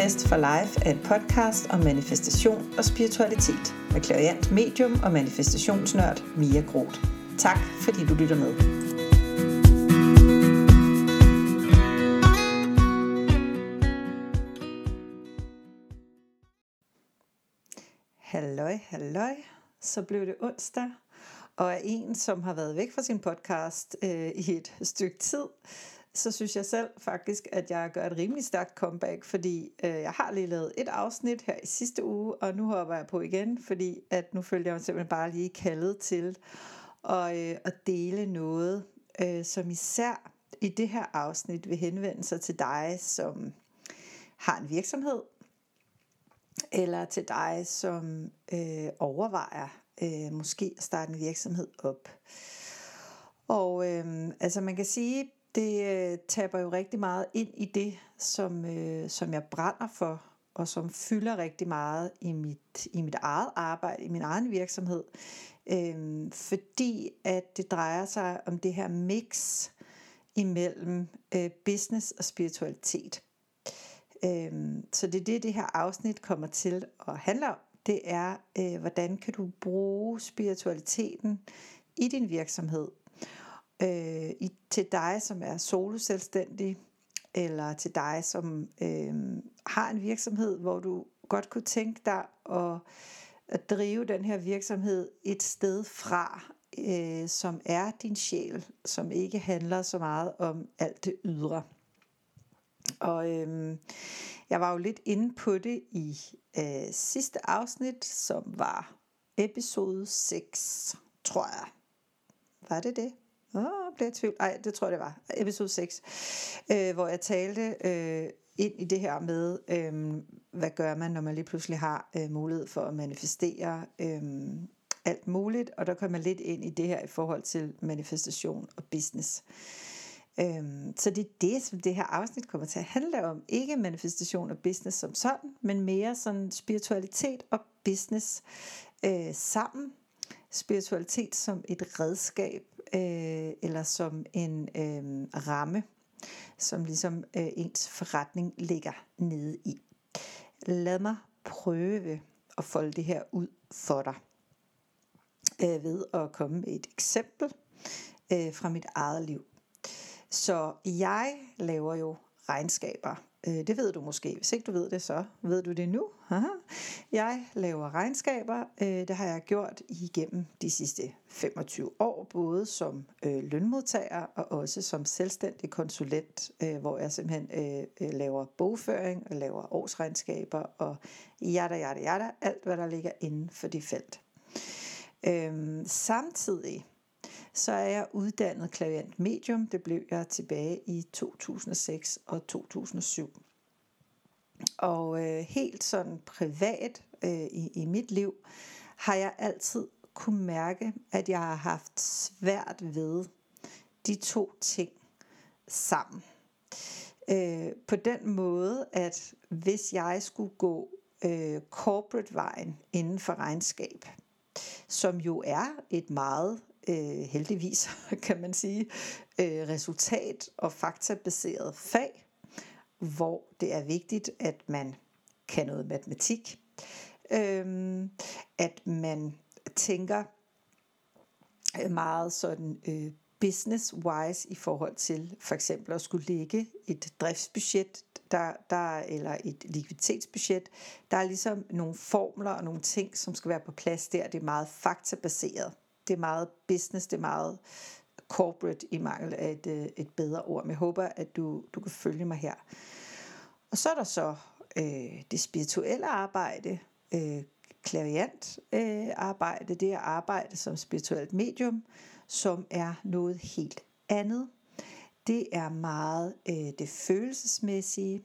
Manifest for Life er et podcast om manifestation og spiritualitet med klariant medium og manifestationsnørd Mia Groth. Tak fordi du lytter med. Halløj, halløj. Så blev det onsdag, og er en, som har været væk fra sin podcast øh, i et stykke tid, så synes jeg selv faktisk, at jeg gør et rimelig stærkt comeback, fordi øh, jeg har lige lavet et afsnit her i sidste uge, og nu hopper jeg på igen, fordi at nu følger jeg simpelthen bare lige kaldet til at, øh, at dele noget, øh, som især i det her afsnit vil henvende sig til dig, som har en virksomhed, eller til dig, som øh, overvejer øh, måske at starte en virksomhed op. Og øh, altså man kan sige, det øh, taber jo rigtig meget ind i det, som, øh, som jeg brænder for, og som fylder rigtig meget i mit, i mit eget arbejde, i min egen virksomhed. Øh, fordi at det drejer sig om det her mix imellem øh, business og spiritualitet. Øh, så det er det, det her afsnit kommer til at handle om. Det er, øh, hvordan kan du bruge spiritualiteten i din virksomhed øh, i, til dig, som er soloselvstændig, eller til dig, som øh, har en virksomhed, hvor du godt kunne tænke dig at, at drive den her virksomhed et sted fra, øh, som er din sjæl, som ikke handler så meget om alt det ydre. Og øh, jeg var jo lidt inde på det i øh, sidste afsnit, som var episode 6, tror jeg. Var det det? Åh, oh, blev jeg tvivl. Ej, det tror jeg, det var. Episode 6. Øh, hvor jeg talte øh, ind i det her med, øh, hvad gør man, når man lige pludselig har øh, mulighed for at manifestere øh, alt muligt. Og der kommer man lidt ind i det her i forhold til manifestation og business. Øhm, så det er det, som det her afsnit kommer til at handle om. Ikke manifestation og business som sådan, men mere sådan spiritualitet og business øh, sammen. Spiritualitet som et redskab øh, eller som en øh, ramme, som ligesom øh, ens forretning ligger nede i. Lad mig prøve at folde det her ud for dig øh, ved at komme med et eksempel øh, fra mit eget liv. Så jeg laver jo regnskaber Øh, det ved du måske. Hvis ikke du ved det, så ved du det nu. Aha. Jeg laver regnskaber. Øh, det har jeg gjort igennem de sidste 25 år, både som øh, lønmodtager og også som selvstændig konsulent, hvor jeg simpelthen laver bogføring og laver årsregnskaber og jada, jada, jada, alt hvad der ligger inden for det felt. Øhm, samtidig så er jeg uddannet klaviant medium. Det blev jeg tilbage i 2006 og 2007. Og øh, helt sådan privat øh, i, i mit liv har jeg altid kunne mærke, at jeg har haft svært ved de to ting sammen. Øh, på den måde, at hvis jeg skulle gå øh, corporate-vejen inden for regnskab, som jo er et meget øh, heldigvis kan man sige, øh, resultat- og faktabaseret fag, hvor det er vigtigt, at man kan noget matematik, øh, at man tænker meget sådan øh, business-wise i forhold til for eksempel at skulle lægge et driftsbudget der, der, eller et likviditetsbudget. Der er ligesom nogle formler og nogle ting, som skal være på plads der. Det er meget faktabaseret det er meget business, det er meget corporate i mangel af et, øh, et bedre ord. Men jeg håber, at du, du kan følge mig her. Og så er der så øh, det spirituelle arbejde, øh, klaviant øh, arbejde, det er arbejde som spirituelt medium, som er noget helt andet. Det er meget øh, det følelsesmæssige,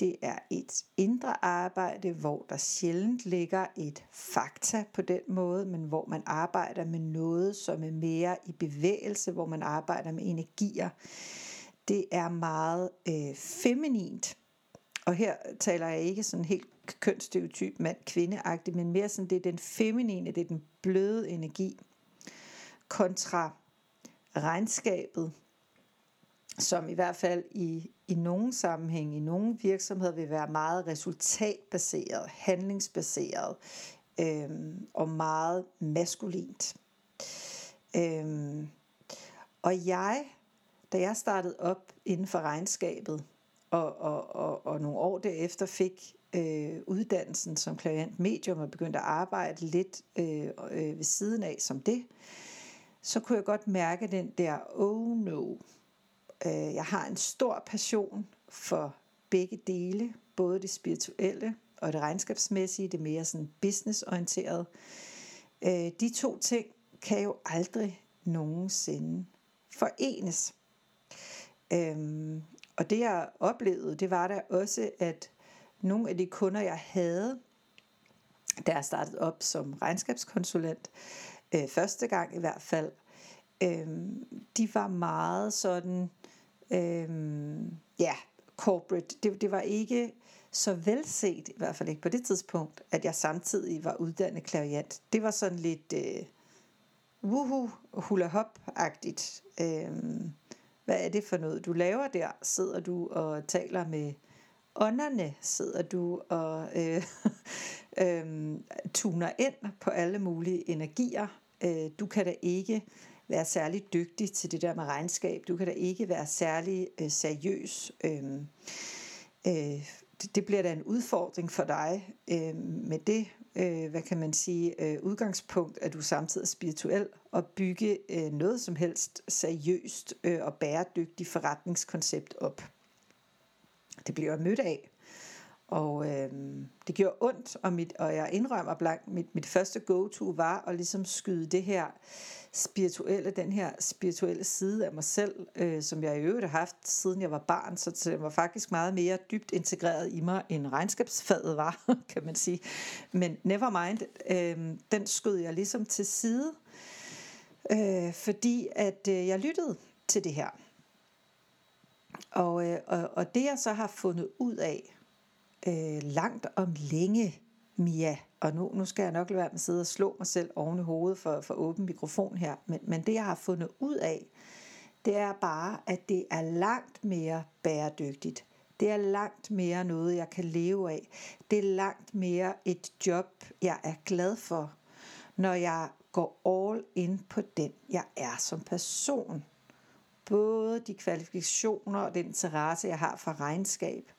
det er et indre arbejde, hvor der sjældent ligger et fakta på den måde, men hvor man arbejder med noget, som er mere i bevægelse, hvor man arbejder med energier. Det er meget øh, feminint, og her taler jeg ikke sådan helt kønsstereotyp mand-kvindeagtigt, men mere sådan, det er den feminine, det er den bløde energi, kontra regnskabet, som i hvert fald i, i nogle sammenhæng, i nogle virksomheder vil være meget resultatbaseret, handlingsbaseret øh, og meget maskulint. Øh, og jeg, da jeg startede op inden for regnskabet, og, og, og, og nogle år derefter fik øh, uddannelsen som klavant medium og begyndte at arbejde lidt øh, øh, ved siden af som det, så kunne jeg godt mærke den der, oh no, øh, jeg har en stor passion for begge dele, både det spirituelle og det regnskabsmæssige, det mere sådan businessorienterede. Øh, de to ting kan jo aldrig nogensinde forenes. Øhm, og det jeg oplevede, det var da også, at nogle af de kunder, jeg havde, da jeg startede op som regnskabskonsulent, øh, første gang i hvert fald, øh, de var meget sådan, øh, ja, corporate. Det, det var ikke så velset, i hvert fald ikke på det tidspunkt, at jeg samtidig var uddannet klaviant. Det var sådan lidt øh, wuhu, hula hop-agtigt. Øhm, hvad er det for noget, du laver der? Sidder du og taler med ånderne? Sidder du og øh, øh, tuner ind på alle mulige energier? Øh, du kan da ikke være særlig dygtig til det der med regnskab. Du kan da ikke være særlig øh, seriøs. Øh, øh, det, det bliver da en udfordring for dig øh, med det, øh, hvad kan man sige, øh, udgangspunkt, at du samtidig er spirituel og bygge øh, noget som helst seriøst øh, og bæredygtigt forretningskoncept op. Det bliver jeg mødt af. Og øh, det gjorde ondt, og, mit, og jeg indrømmer blank, mit, mit første go-to var at ligesom skyde det her spirituelle, den her spirituelle side af mig selv, øh, som jeg i øvrigt har haft siden jeg var barn, så det var faktisk meget mere dybt integreret i mig, end regnskabsfaget var, kan man sige. Men never mind, øh, den skød jeg ligesom til side, øh, fordi at øh, jeg lyttede til det her. Og, øh, og, og det jeg så har fundet ud af, øh, langt om længe, Mia, og nu, nu skal jeg nok lade være med at sidde og slå mig selv oven i hovedet for, for åben mikrofon her, men, men det jeg har fundet ud af, det er bare, at det er langt mere bæredygtigt. Det er langt mere noget, jeg kan leve af. Det er langt mere et job, jeg er glad for, når jeg går all in på den, jeg er som person. Både de kvalifikationer og den interesse, jeg har for regnskab,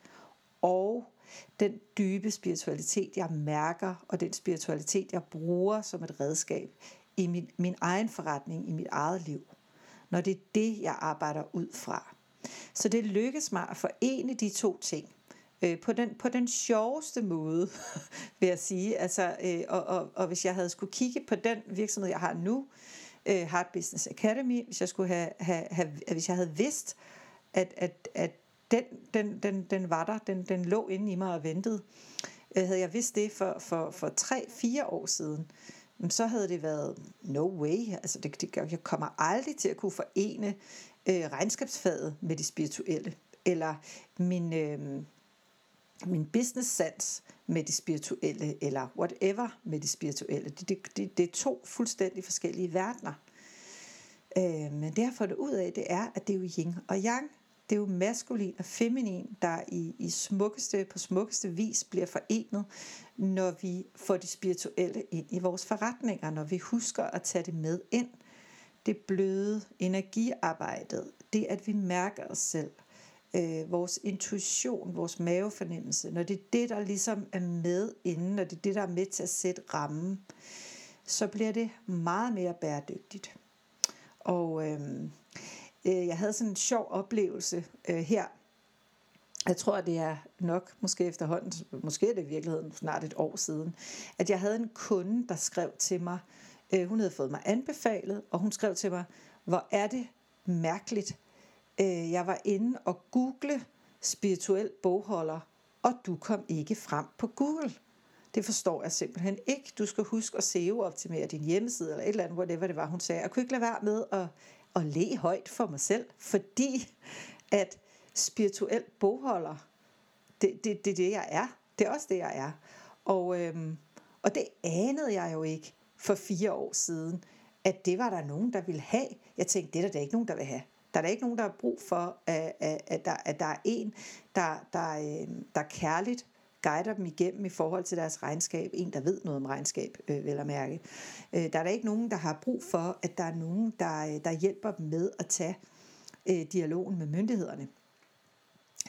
og den dybe spiritualitet, jeg mærker, og den spiritualitet, jeg bruger som et redskab i min, min egen forretning, i mit eget liv. Når det er det, jeg arbejder ud fra. Så det lykkes mig at forene de to ting øh, på, den, på den sjoveste måde, vil jeg sige. Altså, øh, og, og, og hvis jeg havde skulle kigge på den virksomhed, jeg har nu, øh, Heart Business Academy, hvis jeg, skulle have, have, have, hvis jeg havde vidst, at, at, at den, den, den, den var der, den, den lå inde i mig og ventede. Øh, havde jeg vidst det for, for, for 3-4 år siden, mm, så havde det været no way. Altså det, det, jeg kommer aldrig til at kunne forene øh, regnskabsfaget med det spirituelle. Eller min, øh, min business sans med det spirituelle, eller whatever med det spirituelle. Det, det, det, det er to fuldstændig forskellige verdener. Øh, men det jeg har fået ud af, det er, at det er jo yin og yang det er jo maskulin og feminin, der i, i smukkeste, på smukkeste vis bliver forenet, når vi får det spirituelle ind i vores forretninger, når vi husker at tage det med ind. Det bløde energiarbejdet, det at vi mærker os selv, øh, vores intuition, vores mavefornemmelse, når det er det, der ligesom er med inden, når det er det, der er med til at sætte rammen, så bliver det meget mere bæredygtigt. Og øh, Øh, jeg havde sådan en sjov oplevelse øh, her. Jeg tror, det er nok måske efterhånden, måske er det i virkeligheden snart et år siden, at jeg havde en kunde, der skrev til mig, øh, hun havde fået mig anbefalet, og hun skrev til mig, hvor er det mærkeligt. Øh, jeg var inde og google spirituel bogholder, og du kom ikke frem på Google. Det forstår jeg simpelthen ikke. Du skal huske at SEO-optimere din hjemmeside, eller et eller andet, whatever det var, hun sagde. Jeg kunne ikke lade være med at at le højt for mig selv, fordi at spirituel bogholder, det, det, det er det, jeg er. Det er også det, jeg er. Og, øhm, og det anede jeg jo ikke for fire år siden, at det var der nogen, der ville have. Jeg tænkte, det er der ikke nogen, der vil have. Der er der ikke nogen, der har brug for, at, at, at, der, at der er en, der, der, øhm, der kærligt guider dem igennem i forhold til deres regnskab. En, der ved noget om regnskab, øh, vel at mærke. Øh, der er der ikke nogen, der har brug for, at der er nogen, der, øh, der hjælper dem med at tage øh, dialogen med myndighederne.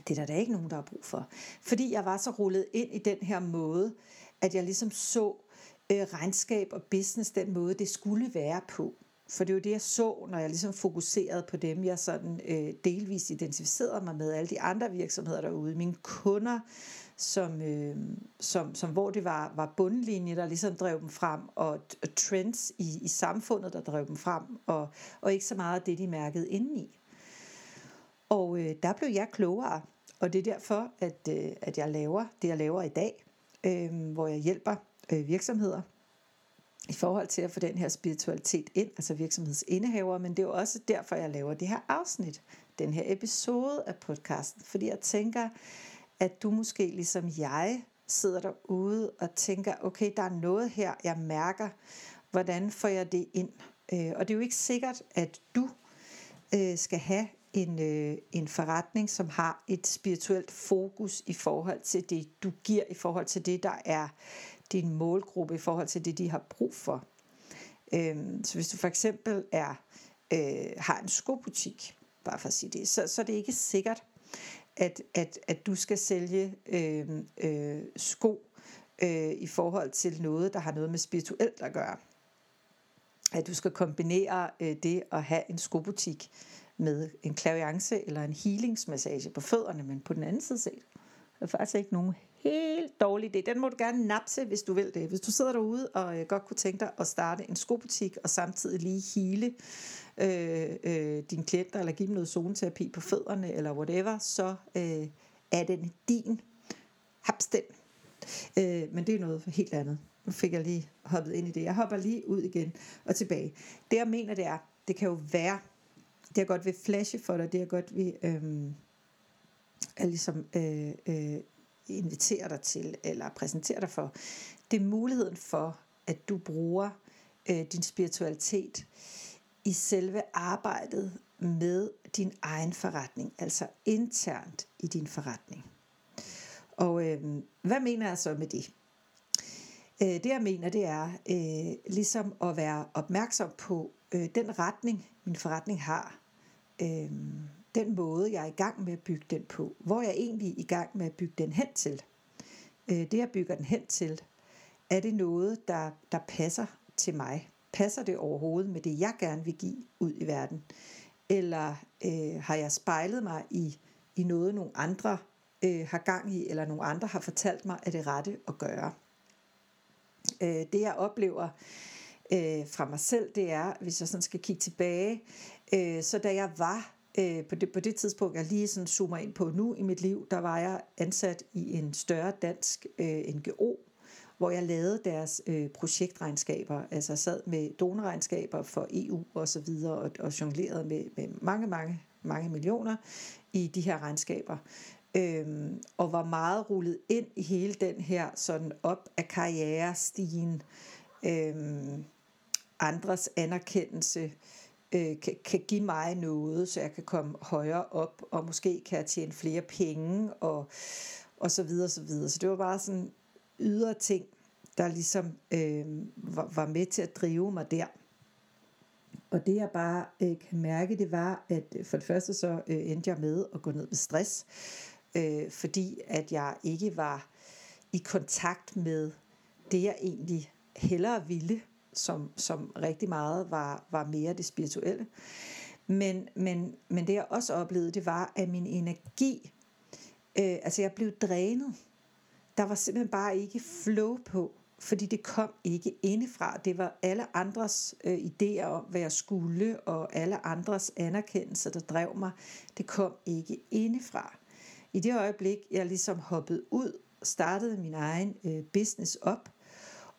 Det er der da ikke nogen, der har brug for. Fordi jeg var så rullet ind i den her måde, at jeg ligesom så øh, regnskab og business den måde, det skulle være på. For det er jo det, jeg så, når jeg ligesom fokuserede på dem, jeg sådan øh, delvist identificerede mig med, alle de andre virksomheder derude, mine kunder, som, øh, som, som hvor det var, var bundlinje, der ligesom drev dem frem, og trends i, i samfundet, der drev dem frem, og, og ikke så meget det, de mærkede indeni. Og øh, der blev jeg klogere, og det er derfor, at, øh, at jeg laver det, jeg laver i dag, øh, hvor jeg hjælper øh, virksomheder i forhold til at få den her spiritualitet ind, altså virksomhedsindehavere, men det er jo også derfor, jeg laver det her afsnit, den her episode af podcasten, fordi jeg tænker, at du måske ligesom jeg sidder derude og tænker, okay, der er noget her, jeg mærker, hvordan får jeg det ind? Øh, og det er jo ikke sikkert, at du øh, skal have en, øh, en forretning, som har et spirituelt fokus i forhold til det, du giver, i forhold til det, der er din målgruppe, i forhold til det, de har brug for. Øhm, så hvis du for eksempel er øh, har en skobutik, bare for at sige det, så, så er det ikke sikkert, at, at, at du skal sælge øh, øh, sko øh, i forhold til noget, der har noget med spirituelt at gøre. At du skal kombinere øh, det at have en skobutik med en klaviance eller en healingsmassage på fødderne, men på den anden side set, er faktisk ikke nogen helt dårlig idé. Den må du gerne napse, hvis du vil det. Hvis du sidder derude og øh, godt kunne tænke dig at starte en skobutik og samtidig lige hele øh, øh, dine klienter eller give dem noget zoneterapi på fødderne eller whatever, så øh, er den din. Haps den. Øh, men det er noget helt andet. Nu fik jeg lige hoppet ind i det. Jeg hopper lige ud igen og tilbage. Det jeg mener det er, det kan jo være, det jeg godt vil flashe for dig, det jeg godt vil øh, er ligesom øh, øh, inviterer dig til, eller præsenterer dig for, det er muligheden for, at du bruger øh, din spiritualitet i selve arbejdet med din egen forretning, altså internt i din forretning. Og øh, hvad mener jeg så med det? Øh, det jeg mener, det er øh, ligesom at være opmærksom på øh, den retning, min forretning har. Øh, den måde, jeg er i gang med at bygge den på. Hvor jeg er egentlig i gang med at bygge den hen til. Øh, det, jeg bygger den hen til, er det noget, der, der passer til mig? Passer det overhovedet med det, jeg gerne vil give ud i verden? Eller øh, har jeg spejlet mig i, i noget, nogle andre øh, har gang i, eller nogle andre har fortalt mig, at det rette at gøre? Øh, det, jeg oplever øh, fra mig selv, det er, hvis jeg sådan skal kigge tilbage, øh, så da jeg var øh, på, det, på det tidspunkt, jeg lige sådan zoomer ind på nu i mit liv, der var jeg ansat i en større dansk øh, NGO, hvor jeg lavede deres øh, projektregnskaber, altså sad med donorregnskaber for EU og så videre, og, og jonglerede med, med mange, mange, mange millioner i de her regnskaber. Øhm, og var meget rullet ind i hele den her sådan op af karrierestigen, øhm, andres anerkendelse, øh, Øh, kan, kan give mig noget, så jeg kan komme højere op, og måske kan jeg tjene flere penge, og, og så videre, så videre. Så det var bare sådan ydre ting, der ligesom øh, var, var med til at drive mig der. Og det jeg bare øh, kan mærke, det var, at øh, for det første så øh, endte jeg med at gå ned med stress, øh, fordi at jeg ikke var i kontakt med det, jeg egentlig hellere ville, som, som rigtig meget var, var mere det spirituelle. Men, men, men det jeg også oplevede, det var, at min energi, øh, altså jeg blev drænet. Der var simpelthen bare ikke flow på, fordi det kom ikke indefra. Det var alle andres øh, idéer om, hvad jeg skulle, og alle andres anerkendelse, der drev mig. Det kom ikke indefra. I det øjeblik, jeg ligesom hoppede ud, startede min egen øh, business op,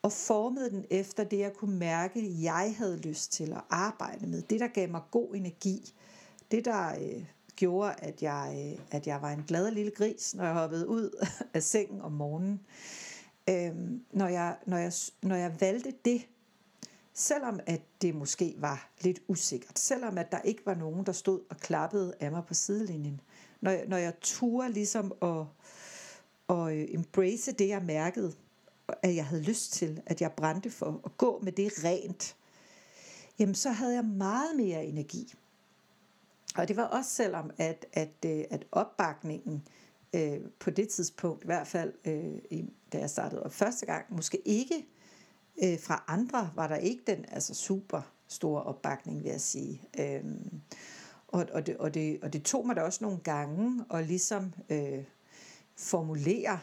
og formede den efter det, jeg kunne mærke, jeg havde lyst til at arbejde med. Det, der gav mig god energi. Det, der øh, gjorde, at jeg, øh, at jeg var en glad lille gris, når jeg hoppede ud af sengen om morgenen. Øhm, når, jeg, når, jeg, når jeg valgte det, selvom at det måske var lidt usikkert, selvom at der ikke var nogen, der stod og klappede af mig på sidelinjen, når jeg, når jeg turde ligesom at, at øh, embrace det, jeg mærkede, at jeg havde lyst til, at jeg brændte for at gå med det rent, jamen så havde jeg meget mere energi. Og det var også selvom, at, at, øh, at opbakningen øh, på det tidspunkt, i hvert fald øh, da jeg startede op første gang, måske ikke øh, fra andre, var der ikke den altså super store opbakning, vil jeg sige. Øh, og, og, det, og, det, og det tog mig da også nogle gange at ligesom øh, formulere,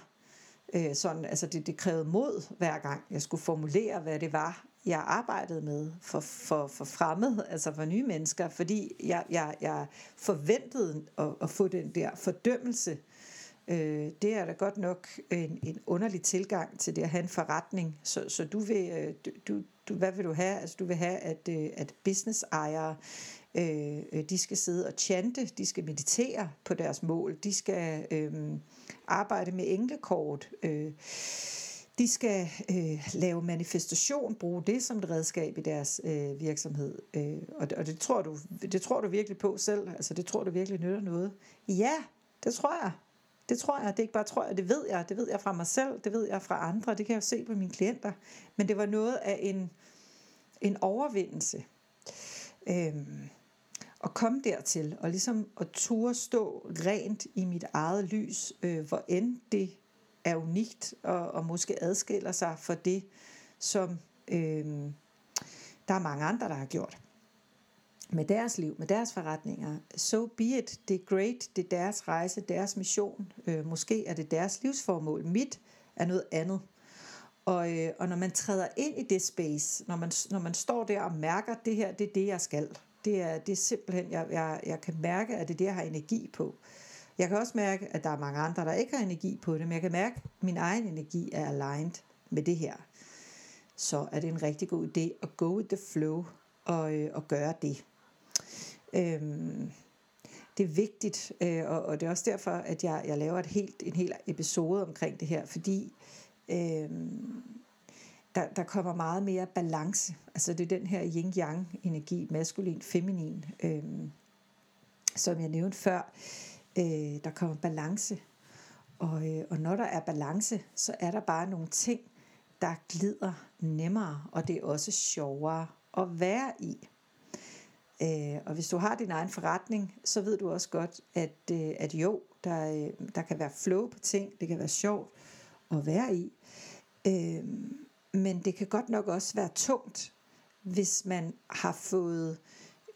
øh, sådan, altså det, det krævede mod hver gang, jeg skulle formulere, hvad det var, jeg arbejdede med for, for, for fremmede, altså for nye mennesker, fordi jeg, jeg, jeg forventede at, at få den der fordømmelse. Øh, det er da godt nok en, en underlig tilgang til det at have en forretning. Så, så du vil, øh, du, du, hvad vil du have? Altså du vil have, at, øh, at business ejere Øh, øh, de skal sidde og chante, de skal meditere på deres mål, de skal øh, arbejde med englekort. Øh, de skal øh, lave manifestation, bruge det som et redskab i deres øh, virksomhed. Øh, og det, og det, tror du, det tror du virkelig på selv. Altså det tror du virkelig nytter noget. Ja, det tror jeg. Det tror jeg. Det er ikke bare tror jeg, det ved jeg. Det ved jeg fra mig selv, det ved jeg fra andre, det kan jeg jo se på mine klienter. Men det var noget af en, en overvindelse. Øhm, at komme dertil, og ligesom at turde stå rent i mit eget lys, øh, hvor end det er unikt og, og måske adskiller sig for det, som øh, der er mange andre, der har gjort med deres liv, med deres forretninger. So be it. Det er great. Det er deres rejse, deres mission. Øh, måske er det deres livsformål. Mit er noget andet. Og, øh, og når man træder ind i det space, når man, når man står der og mærker, at det her, det er det, jeg skal. Det er, det er simpelthen, jeg, jeg, jeg kan mærke, at det er det, jeg har energi på. Jeg kan også mærke, at der er mange andre, der ikke har energi på det, men jeg kan mærke, at min egen energi er aligned med det her. Så er det en rigtig god idé at go with the flow og, øh, og gøre det. Øhm, det er vigtigt, øh, og, og det er også derfor, at jeg, jeg laver et helt, en hel episode omkring det her, fordi øh, der, der kommer meget mere balance. Altså det er den her yin-yang energi, maskulin, feminin, øh, som jeg nævnte før øh, der kommer balance. Og, øh, og når der er balance, så er der bare nogle ting, der glider nemmere, og det er også sjovere at være i. Øh, og hvis du har din egen forretning, så ved du også godt, at, øh, at jo, der, øh, der kan være flow på ting, det kan være sjovt at være i. Øh, men det kan godt nok også være tungt, hvis man har fået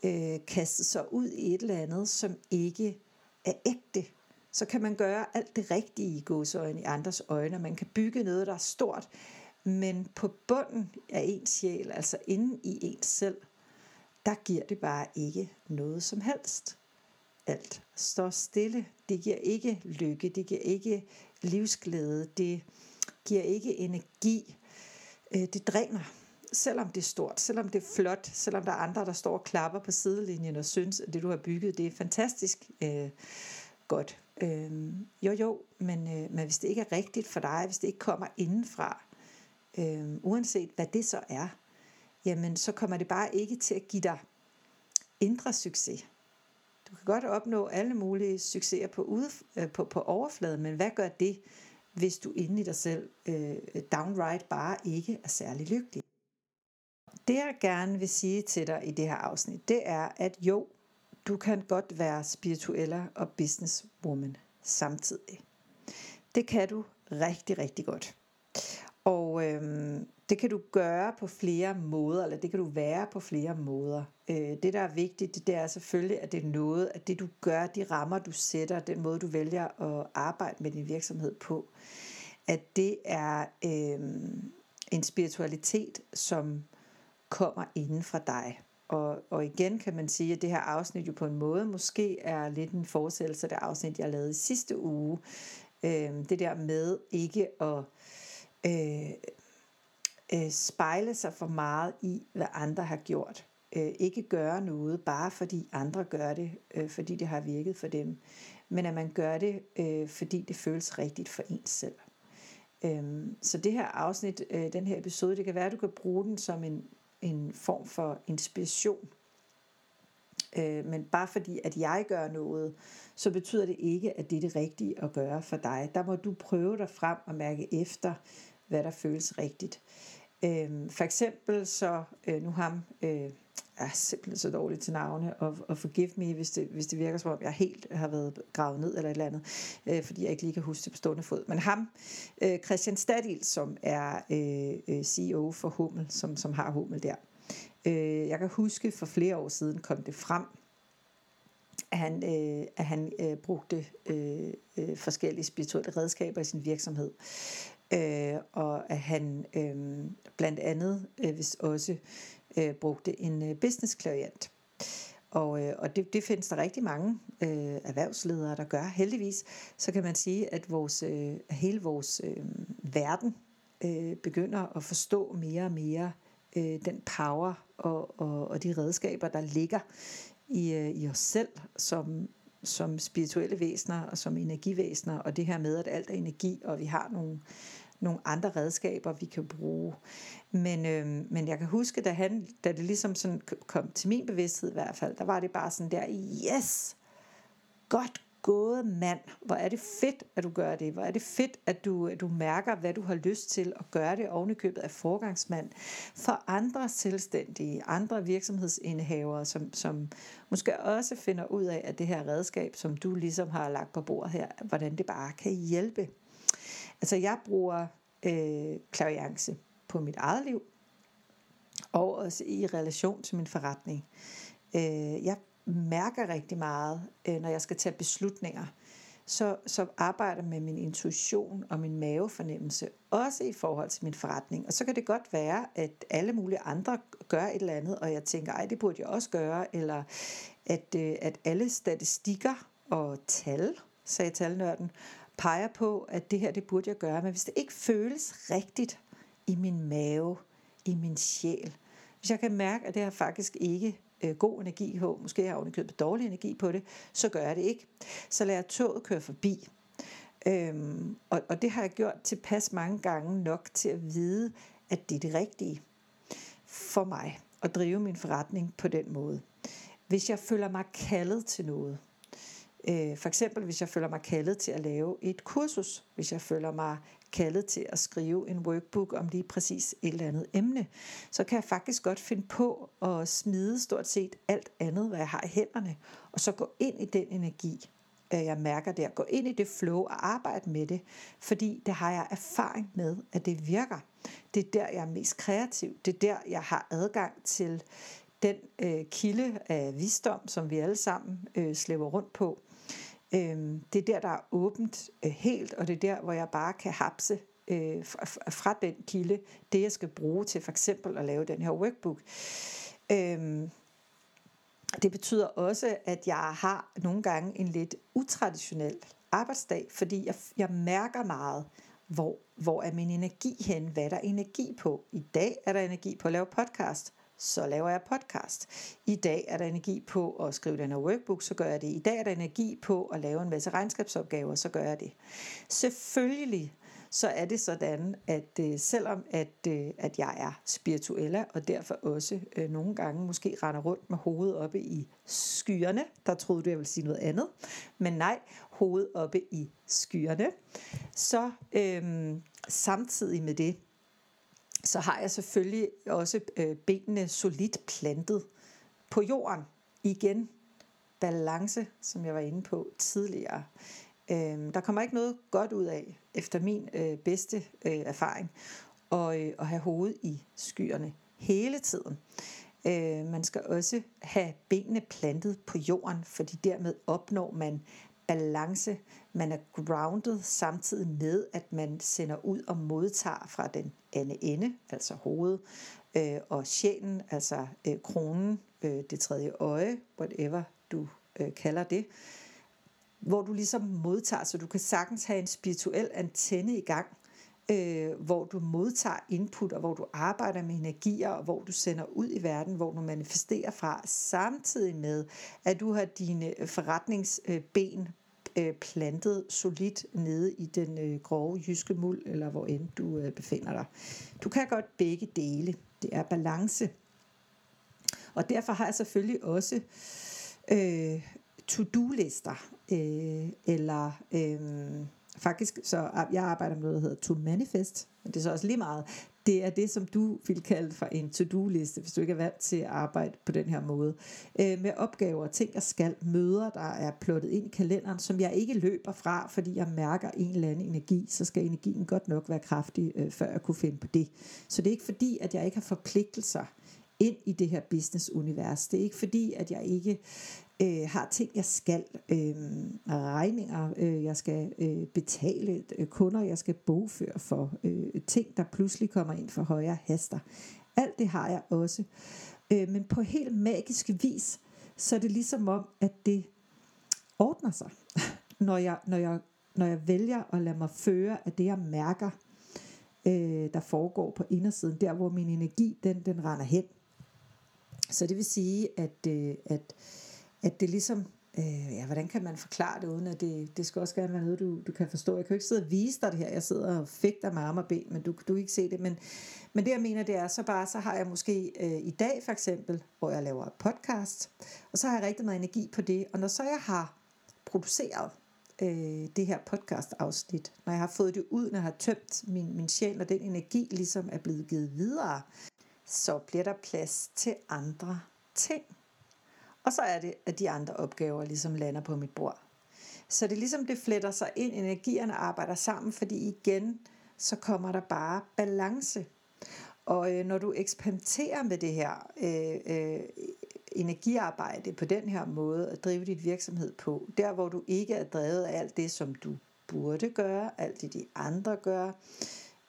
øh, kastet sig ud i et eller andet, som ikke er ægte, så kan man gøre alt det rigtige i godsøjne i andres øjne. Man kan bygge noget, der er stort, men på bunden af ens sjæl, altså inde i ens selv, der giver det bare ikke noget som helst. Alt står stille. Det giver ikke lykke. Det giver ikke livsglæde. Det giver ikke energi. Øh, det dræner. Selvom det er stort, selvom det er flot, selvom der er andre, der står og klapper på sidelinjen og synes, at det du har bygget, det er fantastisk øh, godt. Øh, jo jo, men, øh, men hvis det ikke er rigtigt for dig, hvis det ikke kommer indenfra, øh, uanset hvad det så er, jamen så kommer det bare ikke til at give dig indre succes. Du kan godt opnå alle mulige succeser på, ude, øh, på, på overfladen, men hvad gør det, hvis du inde i dig selv øh, downright bare ikke er særlig lykkelig? Det jeg gerne vil sige til dig i det her afsnit, det er, at jo, du kan godt være spirituel og businesswoman samtidig. Det kan du rigtig, rigtig godt. Og øhm, det kan du gøre på flere måder, eller det kan du være på flere måder. Øh, det, der er vigtigt, det er selvfølgelig, at det er noget, at det du gør, de rammer du sætter, den måde du vælger at arbejde med din virksomhed på, at det er øh, en spiritualitet, som kommer inden fra dig. Og, og igen kan man sige, at det her afsnit jo på en måde måske er lidt en fortsættelse af det afsnit, jeg lavede i sidste uge. Øh, det der med ikke at øh, øh, spejle sig for meget i, hvad andre har gjort. Øh, ikke gøre noget, bare fordi andre gør det, øh, fordi det har virket for dem. Men at man gør det, øh, fordi det føles rigtigt for ens selv. Øh, så det her afsnit, øh, den her episode, det kan være, at du kan bruge den som en en form for inspiration. Øh, men bare fordi, at jeg gør noget, så betyder det ikke, at det er det rigtige at gøre for dig. Der må du prøve dig frem og mærke efter, hvad der føles rigtigt. Øh, for eksempel så, øh, nu ham, øh, er simpelthen så dårlig til navne, og, og forgive me, hvis det, hvis det virker som om, jeg helt har været gravet ned eller et eller andet, øh, fordi jeg ikke lige kan huske det på stående fod. Men ham, øh, Christian Stadil, som er øh, øh CEO for Hummel, som, som har Hummel der. Øh, jeg kan huske, for flere år siden kom det frem, at han, øh, at han øh, brugte øh, øh, forskellige spirituelle redskaber i sin virksomhed. Øh, og at han øh, blandt andet øh, hvis også øh, brugte en øh, business klient. Og, øh, og det, det findes der rigtig mange øh, erhvervsledere, der gør. Heldigvis, så kan man sige, at vores, øh, hele vores øh, verden øh, begynder at forstå mere og mere øh, den power og, og, og de redskaber, der ligger i, øh, i os selv som, som spirituelle væsener og som energivæsener, og det her med, at alt er energi, og vi har nogle, nogle andre redskaber, vi kan bruge. Men, øh, men jeg kan huske, da, han, da det ligesom sådan kom til min bevidsthed i hvert fald, der var det bare sådan der, yes, godt gået mand, hvor er det fedt, at du gør det, hvor er det fedt, at du, at du mærker, hvad du har lyst til at gøre det ovenikøbet købet af forgangsmand for andre selvstændige, andre virksomhedsindehavere, som, som måske også finder ud af, at det her redskab, som du ligesom har lagt på bordet her, hvordan det bare kan hjælpe. Altså jeg bruger øh, klaviance på mit eget liv, og også i relation til min forretning. Øh, jeg mærker rigtig meget, øh, når jeg skal tage beslutninger. Så, så arbejder med min intuition og min mavefornemmelse, også i forhold til min forretning. Og så kan det godt være, at alle mulige andre gør et eller andet, og jeg tænker, ej, det burde jeg også gøre, eller at, øh, at alle statistikker og tal, sagde talnørden, peger på, at det her, det burde jeg gøre. Men hvis det ikke føles rigtigt i min mave, i min sjæl, hvis jeg kan mærke, at det har faktisk ikke øh, god energi på, måske har jeg købet dårlig energi på det, så gør jeg det ikke. Så lader jeg toget køre forbi. Øhm, og, og det har jeg gjort tilpas mange gange nok til at vide, at det er det rigtige for mig at drive min forretning på den måde. Hvis jeg føler mig kaldet til noget, øh, for eksempel hvis jeg føler mig kaldet til at lave et kursus, hvis jeg føler mig kaldet til at skrive en workbook om lige præcis et eller andet emne, så kan jeg faktisk godt finde på at smide stort set alt andet, hvad jeg har i hænderne, og så gå ind i den energi, øh, jeg mærker der. Gå ind i det flow og arbejde med det, fordi det har jeg erfaring med, at det virker. Det er der, jeg er mest kreativ. Det er der, jeg har adgang til den øh, kilde af visdom, som vi alle sammen øh, slæber rundt på. Øh, det er der, der er åbent øh, helt, og det er der, hvor jeg bare kan hapse øh, fra, fra den kilde, det jeg skal bruge til for eksempel at lave den her workbook. Øh, det betyder også, at jeg har nogle gange en lidt utraditionel arbejdsdag, fordi jeg, jeg mærker meget, hvor, hvor er min energi hen, hvad er der energi på. I dag er der energi på at lave podcast så laver jeg podcast. I dag er der energi på at skrive den her workbook, så gør jeg det. I dag er der energi på at lave en masse regnskabsopgaver, så gør jeg det. Selvfølgelig så er det sådan, at øh, selvom at, øh, at jeg er spirituella, og derfor også øh, nogle gange måske render rundt med hovedet oppe i skyerne, der troede du, jeg ville sige noget andet, men nej, hovedet oppe i skyerne, så øh, samtidig med det, så har jeg selvfølgelig også øh, benene solidt plantet på jorden. Igen, balance, som jeg var inde på tidligere. Øhm, der kommer ikke noget godt ud af, efter min øh, bedste øh, erfaring, og, at have hovedet i skyerne hele tiden. Man skal også have benene plantet på jorden, fordi dermed opnår man balance. Man er grounded samtidig med, at man sender ud og modtager fra den anden ende, altså hovedet, øh, og sjælen, altså øh, kronen, øh, det tredje øje, whatever du øh, kalder det, hvor du ligesom modtager, så du kan sagtens have en spirituel antenne i gang, øh, hvor du modtager input, og hvor du arbejder med energier, og hvor du sender ud i verden, hvor du manifesterer fra, samtidig med, at du har dine forretningsben øh, plantet solidt nede i den øh, grove jyske muld, eller hvor end du øh, befinder dig. Du kan godt begge dele. Det er balance. Og derfor har jeg selvfølgelig også øh, to-do-lister, øh, eller øh, faktisk, så jeg arbejder med noget, der hedder to manifest, men det er så også lige meget. Det er det, som du vil kalde for en to-do-liste, hvis du ikke er vant til at arbejde på den her måde. Øh, med opgaver, ting jeg skal, møder, der er plottet ind i kalenderen, som jeg ikke løber fra, fordi jeg mærker en eller anden energi, så skal energien godt nok være kraftig, øh, før jeg kunne finde på det. Så det er ikke fordi, at jeg ikke har forpligtelser ind i det her business-univers. Det er ikke fordi, at jeg ikke øh, har ting, jeg skal, øh, regninger, øh, jeg skal øh, betale, øh, kunder, jeg skal bogføre for, øh, ting, der pludselig kommer ind for højere haster. Alt det har jeg også. Øh, men på helt magisk vis, så er det ligesom om, at det ordner sig, når jeg, når jeg, når jeg vælger at lade mig føre af det, jeg mærker, øh, der foregår på indersiden, der hvor min energi, den, den render hen. Så det vil sige, at, øh, at at det ligesom, øh, ja, hvordan kan man forklare det, uden at det, det skal også gerne være noget, du, du kan forstå. Jeg kan jo ikke sidde og vise dig det her, jeg sidder og fægter med arme og ben, men du, du kan ikke se det. Men, men det jeg mener, det er så bare, så har jeg måske øh, i dag for eksempel, hvor jeg laver podcast, og så har jeg rigtig meget energi på det, og når så jeg har produceret øh, det her podcast afsnit, når jeg har fået det ud, når jeg har tømt min, min sjæl, og den energi ligesom er blevet givet videre, så bliver der plads til andre ting. Og så er det, at de andre opgaver ligesom lander på mit bord. Så det er ligesom, det fletter sig ind, energierne arbejder sammen, fordi igen, så kommer der bare balance. Og øh, når du eksperimenterer med det her øh, øh, energiarbejde på den her måde, at drive dit virksomhed på, der hvor du ikke er drevet af alt det, som du burde gøre, alt det de andre gør,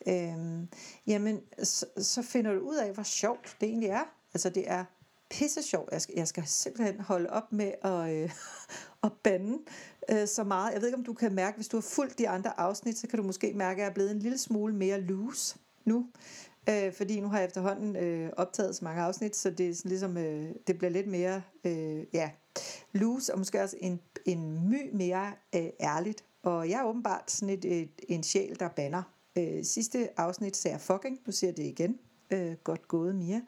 øh, jamen så, så finder du ud af, hvor sjovt det egentlig er. Altså det er pisse sjov. Jeg skal, jeg skal simpelthen holde op med at, øh, at bande øh, så meget. Jeg ved ikke, om du kan mærke, hvis du har fulgt de andre afsnit, så kan du måske mærke, at jeg er blevet en lille smule mere loose nu. Øh, fordi nu har jeg efterhånden øh, optaget så mange afsnit, så det, er sådan ligesom, øh, det bliver lidt mere øh, ja, loose, og måske også en, en my mere øh, ærligt. Og jeg er åbenbart sådan et, et, en sjæl, der banner. Øh, sidste afsnit sagde jeg fucking, nu siger jeg det igen. Øh, godt gået, Mia.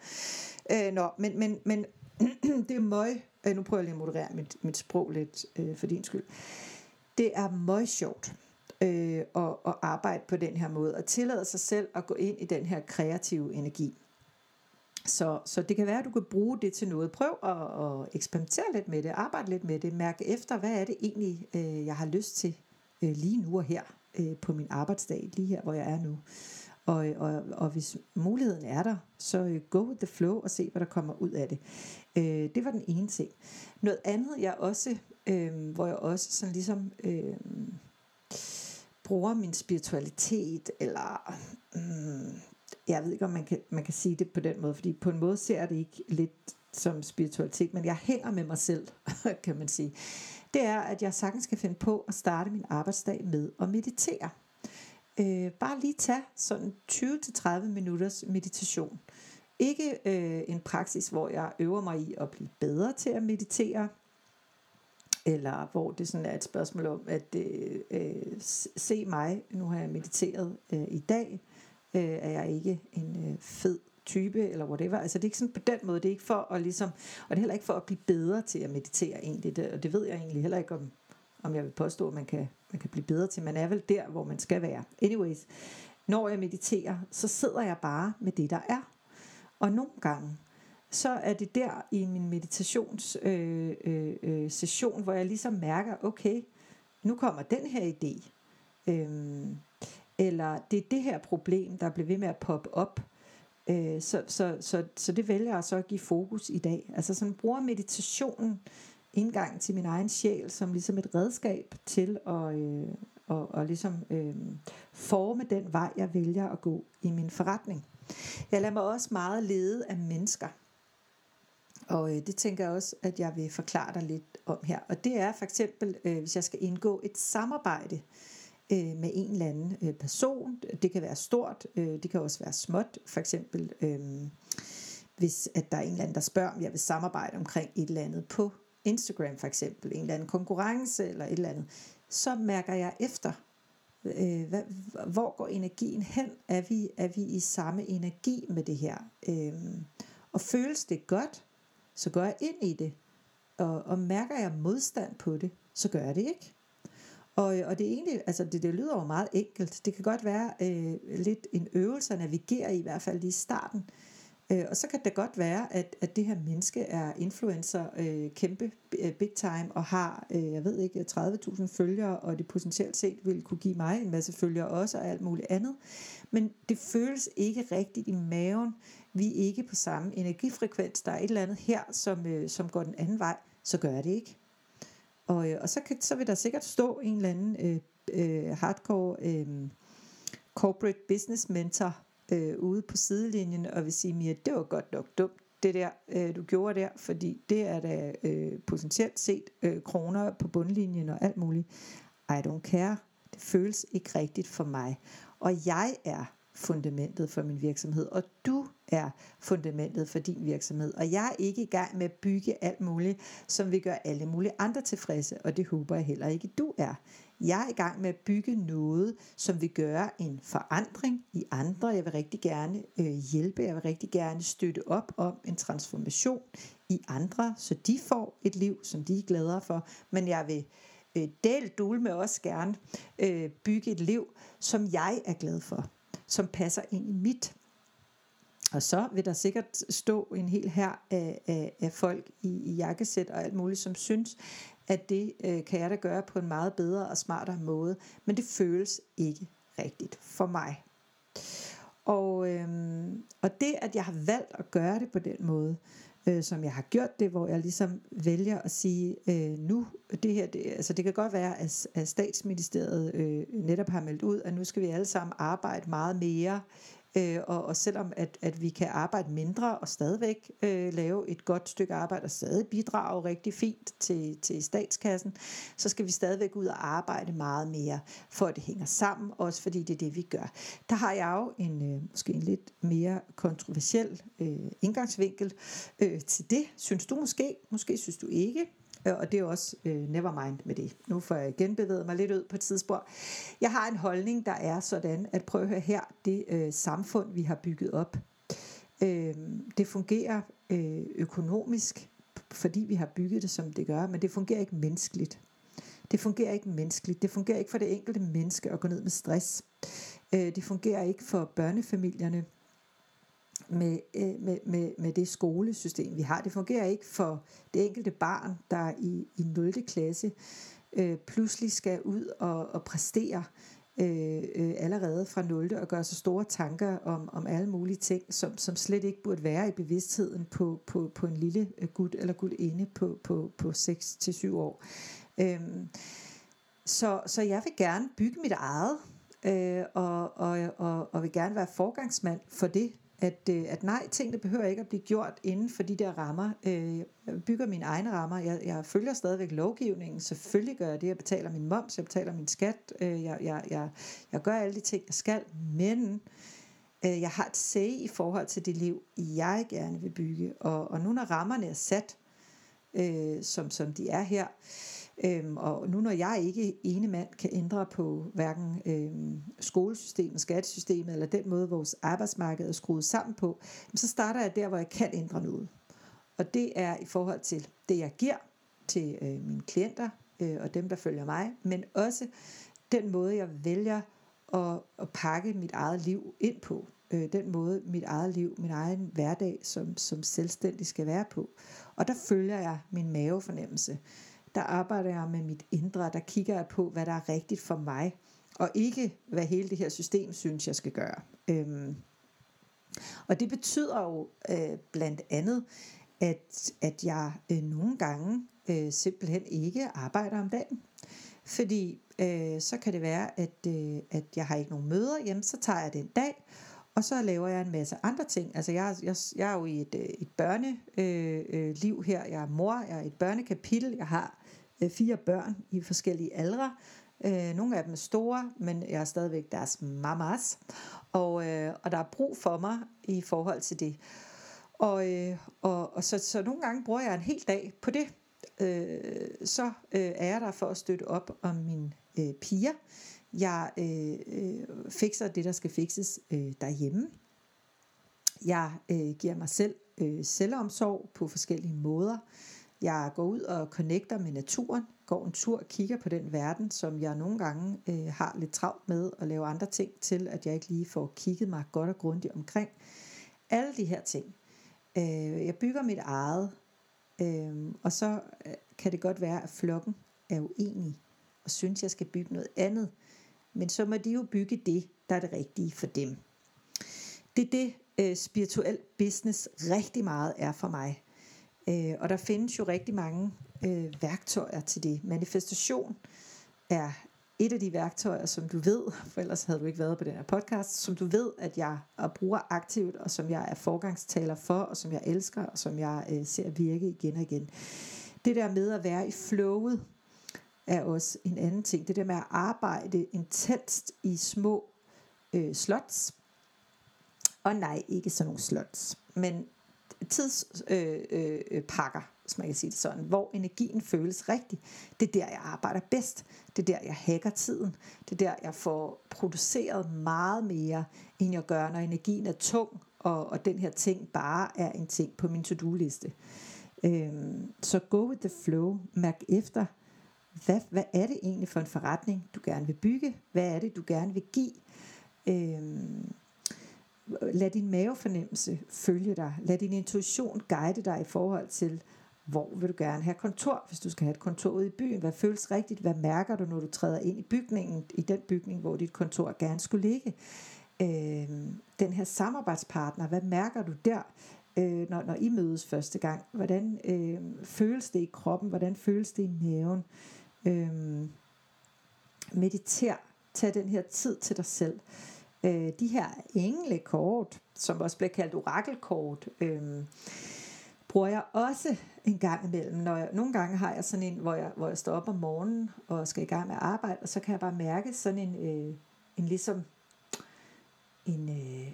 Øh, nå, men, men, men det er møg, øh, nu prøver jeg lige at moderere mit, mit sprog lidt øh, for din skyld. Det er møg sjovt øh, at, at arbejde på den her måde, og tillade sig selv at gå ind i den her kreative energi. Så, så det kan være, at du kan bruge det til noget. Prøv at, at eksperimentere lidt med det, arbejde lidt med det, mærke efter, hvad er det egentlig, øh, jeg har lyst til øh, lige nu og her øh, på min arbejdsdag, lige her, hvor jeg er nu. Og, og, og hvis muligheden er der, så øh, go with the flow og se, hvad der kommer ud af det. Øh, det var den ene ting. Noget andet, jeg også, øh, hvor jeg også sådan ligesom øh, bruger min spiritualitet, eller øh, jeg ved ikke, om man kan, man kan sige det på den måde, fordi på en måde ser jeg det ikke lidt som spiritualitet, men jeg hænger med mig selv, kan man sige. Det er, at jeg sagtens skal finde på at starte min arbejdsdag med at meditere. Øh, bare lige tage sådan 20-30 minutters meditation. Ikke øh, en praksis, hvor jeg øver mig i at blive bedre til at meditere, eller hvor det sådan er et spørgsmål om at øh, øh, se mig, nu har jeg mediteret øh, i dag, øh, er jeg ikke en øh, fed type, eller whatever. Altså det er ikke sådan på den måde, det er ikke for at ligesom, og det er heller ikke for at blive bedre til at meditere egentlig, det, og det ved jeg egentlig heller ikke om, om jeg vil påstå, at man kan, man kan blive bedre til. Man er vel der, hvor man skal være. Anyways, når jeg mediterer, så sidder jeg bare med det, der er. Og nogle gange, så er det der i min meditationssession, øh, øh, øh, session, hvor jeg ligesom mærker, okay, nu kommer den her idé. Øhm, eller det er det her problem, der bliver ved med at poppe op. Øh, så, så, så, så det vælger jeg så at give fokus i dag. Altså sådan bruger meditationen indgang til min egen sjæl som ligesom et redskab til at, øh, og, og ligesom øh, forme den vej, jeg vælger at gå i min forretning. Jeg lader mig også meget lede af mennesker. Og øh, det tænker jeg også, at jeg vil forklare dig lidt om her. Og det er for eksempel, øh, hvis jeg skal indgå et samarbejde øh, med en eller anden øh, person. Det kan være stort, øh, det kan også være småt. For eksempel, øh, hvis at der er en eller anden, der spørger, om jeg vil samarbejde omkring et eller andet på Instagram for eksempel, en eller anden konkurrence eller et eller andet, så mærker jeg efter, øh, hvad, hvor går energien hen? Er vi, er vi i samme energi med det her? Øh, og føles det godt, så går jeg ind i det. Og, og mærker jeg modstand på det, så gør jeg det ikke. Og, og det er egentlig, altså det, det lyder jo meget enkelt. Det kan godt være øh, lidt en øvelse at navigere i, i hvert fald lige i starten. Øh, Øh, og så kan det godt være, at, at det her menneske er influencer øh, kæmpe øh, big time og har, øh, jeg ved ikke, 30.000 følgere, og det potentielt set vil kunne give mig en masse følgere også og alt muligt andet. Men det føles ikke rigtigt i maven. Vi er ikke på samme energifrekvens. Der er et eller andet her, som, øh, som går den anden vej. Så gør det ikke. Og, øh, og så, kan, så vil der sikkert stå en eller anden øh, øh, hardcore øh, corporate business mentor øh, ude på sidelinjen og vil sige, Mia, det var godt nok dumt, det der, øh, du gjorde der, fordi det er da øh, potentielt set øh, kroner på bundlinjen og alt muligt. I don't care. Det føles ikke rigtigt for mig. Og jeg er fundamentet for min virksomhed, og du er fundamentet for din virksomhed. Og jeg er ikke i gang med at bygge alt muligt, som vil gøre alle mulige andre tilfredse, og det håber jeg heller ikke, du er. Jeg er i gang med at bygge noget, som vil gøre en forandring i andre. Jeg vil rigtig gerne øh, hjælpe, jeg vil rigtig gerne støtte op om en transformation i andre, så de får et liv, som de er gladere for. Men jeg vil øh, del dul med også gerne øh, bygge et liv, som jeg er glad for, som passer ind i mit. Og så vil der sikkert stå en hel her af, af, af folk i, i jakkesæt og alt muligt, som synes, at det øh, kan jeg da gøre på en meget bedre og smartere måde. Men det føles ikke rigtigt for mig. Og, øh, og det, at jeg har valgt at gøre det på den måde, øh, som jeg har gjort det, hvor jeg ligesom vælger at sige, øh, nu, det her, det, altså det kan godt være, at, at statsministeriet øh, netop har meldt ud, at nu skal vi alle sammen arbejde meget mere Øh, og, og selvom at, at vi kan arbejde mindre og stadigvæk øh, lave et godt stykke arbejde og stadig bidrage rigtig fint til, til statskassen, så skal vi stadigvæk ud og arbejde meget mere, for at det hænger sammen, også fordi det er det, vi gør. Der har jeg jo en øh, måske en lidt mere kontroversiel øh, indgangsvinkel øh, til det. Synes du måske? Måske synes du ikke. Øh, og det er også øh, nevermind med det. Nu får jeg igen bevæget mig lidt ud på et tidsspor. Jeg har en holdning, der er sådan, at prøv at høre her, det øh, samfund, vi har bygget op, øh, det fungerer øh, økonomisk, fordi vi har bygget det, som det gør, men det fungerer ikke menneskeligt. Det fungerer ikke menneskeligt. Det fungerer ikke for det enkelte menneske at gå ned med stress. Øh, det fungerer ikke for børnefamilierne med, øh, med, med, med det skolesystem, vi har. Det fungerer ikke for det enkelte barn, der i, i 0. klasse øh, pludselig skal ud og, og præstere øh, øh, allerede fra 0. og gøre så store tanker om, om alle mulige ting, som, som slet ikke burde være i bevidstheden på, på, på en lille øh, gut eller gutinde på, på, på 6-7 år. Øh, så, så jeg vil gerne bygge mit eget, øh, og, og, og, og vil gerne være forgangsmand for det, at, øh, at nej, tingene behøver ikke at blive gjort inden for de der rammer. Øh, jeg bygger mine egne rammer. Jeg, jeg følger stadigvæk lovgivningen. Selvfølgelig gør jeg det. Jeg betaler min moms, jeg betaler min skat. Øh, jeg, jeg, jeg, jeg gør alle de ting, jeg skal. Men jeg har et say i forhold til det liv, jeg gerne vil bygge. Og, og nu når rammerne er sat, øh, som, som de er her, Øhm, og nu når jeg ikke ene mand kan ændre på hverken øhm, skolesystemet, skattesystemet eller den måde vores arbejdsmarked er skruet sammen på, så starter jeg der, hvor jeg kan ændre noget. Og det er i forhold til det, jeg giver til øh, mine klienter øh, og dem, der følger mig, men også den måde, jeg vælger at, at pakke mit eget liv ind på. Øh, den måde, mit eget liv, min egen hverdag som, som selvstændig skal være på. Og der følger jeg min mavefornemmelse der arbejder jeg med mit indre, der kigger jeg på, hvad der er rigtigt for mig, og ikke hvad hele det her system synes, jeg skal gøre. Øhm, og det betyder jo øh, blandt andet, at, at jeg øh, nogle gange øh, simpelthen ikke arbejder om dagen. Fordi øh, så kan det være, at, øh, at jeg har ikke nogen møder hjemme, så tager jeg den dag, og så laver jeg en masse andre ting. Altså jeg, jeg, jeg er jo i et, øh, et børneliv øh, øh, liv her. Jeg er mor, jeg er i et børnekapitel. Jeg har øh, Øh, fire børn i forskellige aldre. Øh, nogle af dem er store, men jeg er stadigvæk deres mamas. Og, øh, og der er brug for mig i forhold til det. Og, øh, og, og så, så nogle gange bruger jeg en hel dag på det. Øh, så øh, er jeg der for at støtte op om mine øh, piger. Jeg øh, øh, fikser det, der skal fikses øh, derhjemme. Jeg øh, giver mig selv øh, selvomsorg på forskellige måder. Jeg går ud og connecter med naturen, går en tur og kigger på den verden, som jeg nogle gange øh, har lidt travlt med at lave andre ting til, at jeg ikke lige får kigget mig godt og grundigt omkring. Alle de her ting. Øh, jeg bygger mit eget, øh, og så øh, kan det godt være, at flokken er uenig og synes, jeg skal bygge noget andet. Men så må de jo bygge det, der er det rigtige for dem. Det er det, øh, spirituel business rigtig meget er for mig. Øh, og der findes jo rigtig mange øh, værktøjer til det. Manifestation er et af de værktøjer, som du ved, for ellers havde du ikke været på den her podcast, som du ved, at jeg bruger aktivt, og som jeg er forgangstaler for, og som jeg elsker, og som jeg øh, ser virke igen og igen. Det der med at være i flowet, er også en anden ting. Det der med at arbejde intenst i små øh, slots. Og nej, ikke sådan nogle slots, men tidspakker, øh, øh, pakker, hvis man kan sige det sådan, hvor energien føles rigtig. Det er der, jeg arbejder bedst. Det er der, jeg hacker tiden. Det er der, jeg får produceret meget mere, end jeg gør, når energien er tung, og, og den her ting bare er en ting på min to-do-liste. Øhm, så go with the flow. Mærk efter, hvad, hvad er det egentlig for en forretning, du gerne vil bygge? Hvad er det, du gerne vil give? Øhm, lad din mavefornemmelse følge dig. Lad din intuition guide dig i forhold til, hvor vil du gerne have kontor, hvis du skal have et kontor ude i byen. Hvad føles rigtigt? Hvad mærker du, når du træder ind i bygningen, i den bygning, hvor dit kontor gerne skulle ligge? Øh, den her samarbejdspartner, hvad mærker du der? øh, når, når I mødes første gang? Hvordan øh, føles det i kroppen? Hvordan føles det i maven? Øh, mediter. Tag den her tid til dig selv. Øh, de her englekort, som også bliver kaldt orakelkort, øh, bruger jeg også en gang imellem. Når jeg, nogle gange har jeg sådan en, hvor jeg, hvor jeg står op om morgenen og skal i gang med arbejde, og så kan jeg bare mærke sådan en, øh, en ligesom en,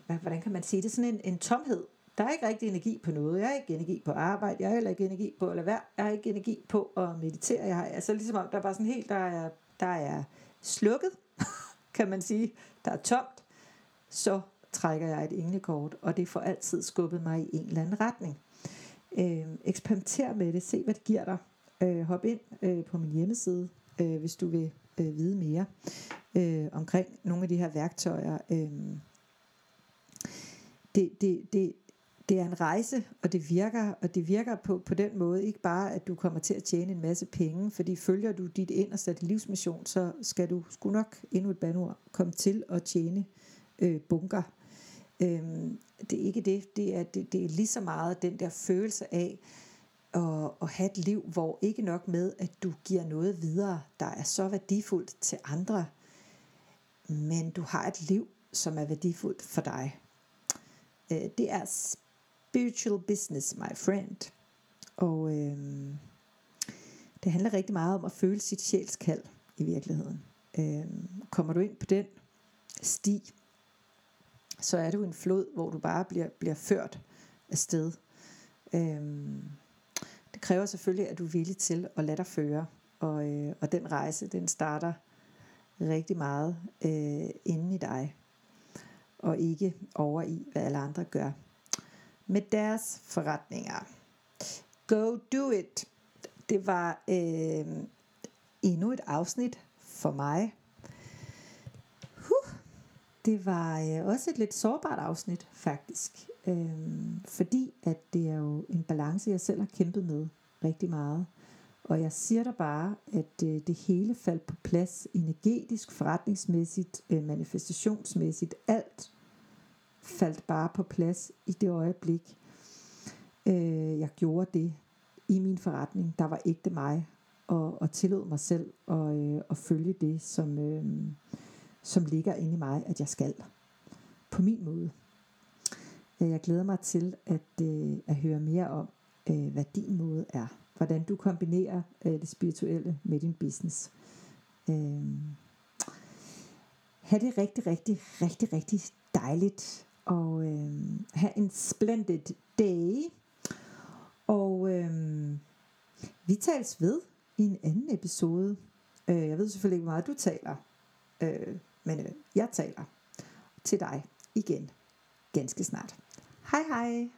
øh, hvordan kan man sige det, sådan en, en tomhed, der er ikke rigtig energi på noget. Jeg har ikke energi på arbejde. Jeg har heller ikke energi på at lade være. Jeg har ikke energi på at meditere. Jeg har, altså ligesom om, der er bare sådan helt, der er, der er slukket, kan man sige. Der er tomt. Så trækker jeg et englekort, og det får altid skubbet mig i en eller anden retning. Øh, eksperimenter med det. Se, hvad det giver dig. Øh, hop ind øh, på min hjemmeside, øh, hvis du vil øh, vide mere øh, omkring nogle af de her værktøjer. Øh, det, det, det, det er en rejse, og det virker, og det virker på, på den måde ikke bare, at du kommer til at tjene en masse penge, fordi følger du dit inderste livsmission, så skal du sgu nok endnu et bandord komme til at tjene øh, Øh, bunker. Øhm, det er ikke det, det er, det, det er lige så meget den der følelse af at, at have et liv, hvor ikke nok med, at du giver noget videre, der er så værdifuldt til andre, men du har et liv, som er værdifuldt for dig. Øh, det er spiritual business, my friend. Og øh, det handler rigtig meget om at føle sit sjælskald i virkeligheden. Øh, kommer du ind på den sti, så er du en flod, hvor du bare bliver, bliver ført afsted. Øhm, det kræver selvfølgelig, at du er villig til at lade dig føre. Og, øh, og den rejse, den starter rigtig meget øh, inden i dig. Og ikke over i, hvad alle andre gør med deres forretninger. Go do it. Det var øh, endnu et afsnit for mig. Det var øh, også et lidt sårbart afsnit faktisk. Øhm, fordi at det er jo en balance, jeg selv har kæmpet med rigtig meget. Og jeg siger dig bare, at øh, det hele faldt på plads energetisk, forretningsmæssigt, øh, manifestationsmæssigt, alt faldt bare på plads i det øjeblik, øh, jeg gjorde det i min forretning, der var ægte mig, og, og tillod mig selv at, øh, at følge det, som, øh, som ligger inde i mig, at jeg skal. På min måde. Jeg glæder mig til at, øh, at høre mere om, øh, hvad din måde er. Hvordan du kombinerer øh, det spirituelle med din business. Øhm. Ha' det rigtig, rigtig, rigtig, rigtig dejligt og øh, have en splendid day. Og øh, vi tales ved i en anden episode. Øh, jeg ved selvfølgelig ikke, hvor meget du taler, øh, men øh, jeg taler til dig igen ganske snart. Hej hej!